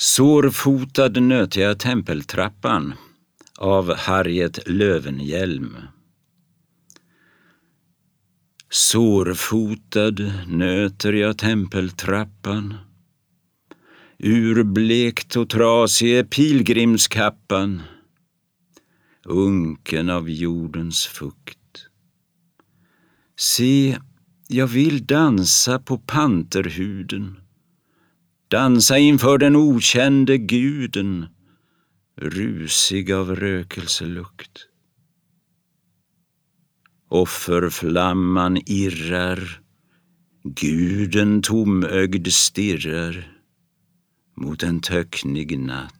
Sårfotad nöter jag tempeltrappan av Harriet Lövenhjelm. Sårfotad nöter jag tempeltrappan Urblekt och trasig är pilgrimskappan Unken av jordens fukt. Se, jag vill dansa på panterhuden Dansa inför den okände guden Rusig av rökelselukt. Offerflamman irrar, guden tomögd stirrar mot en töcknig natt.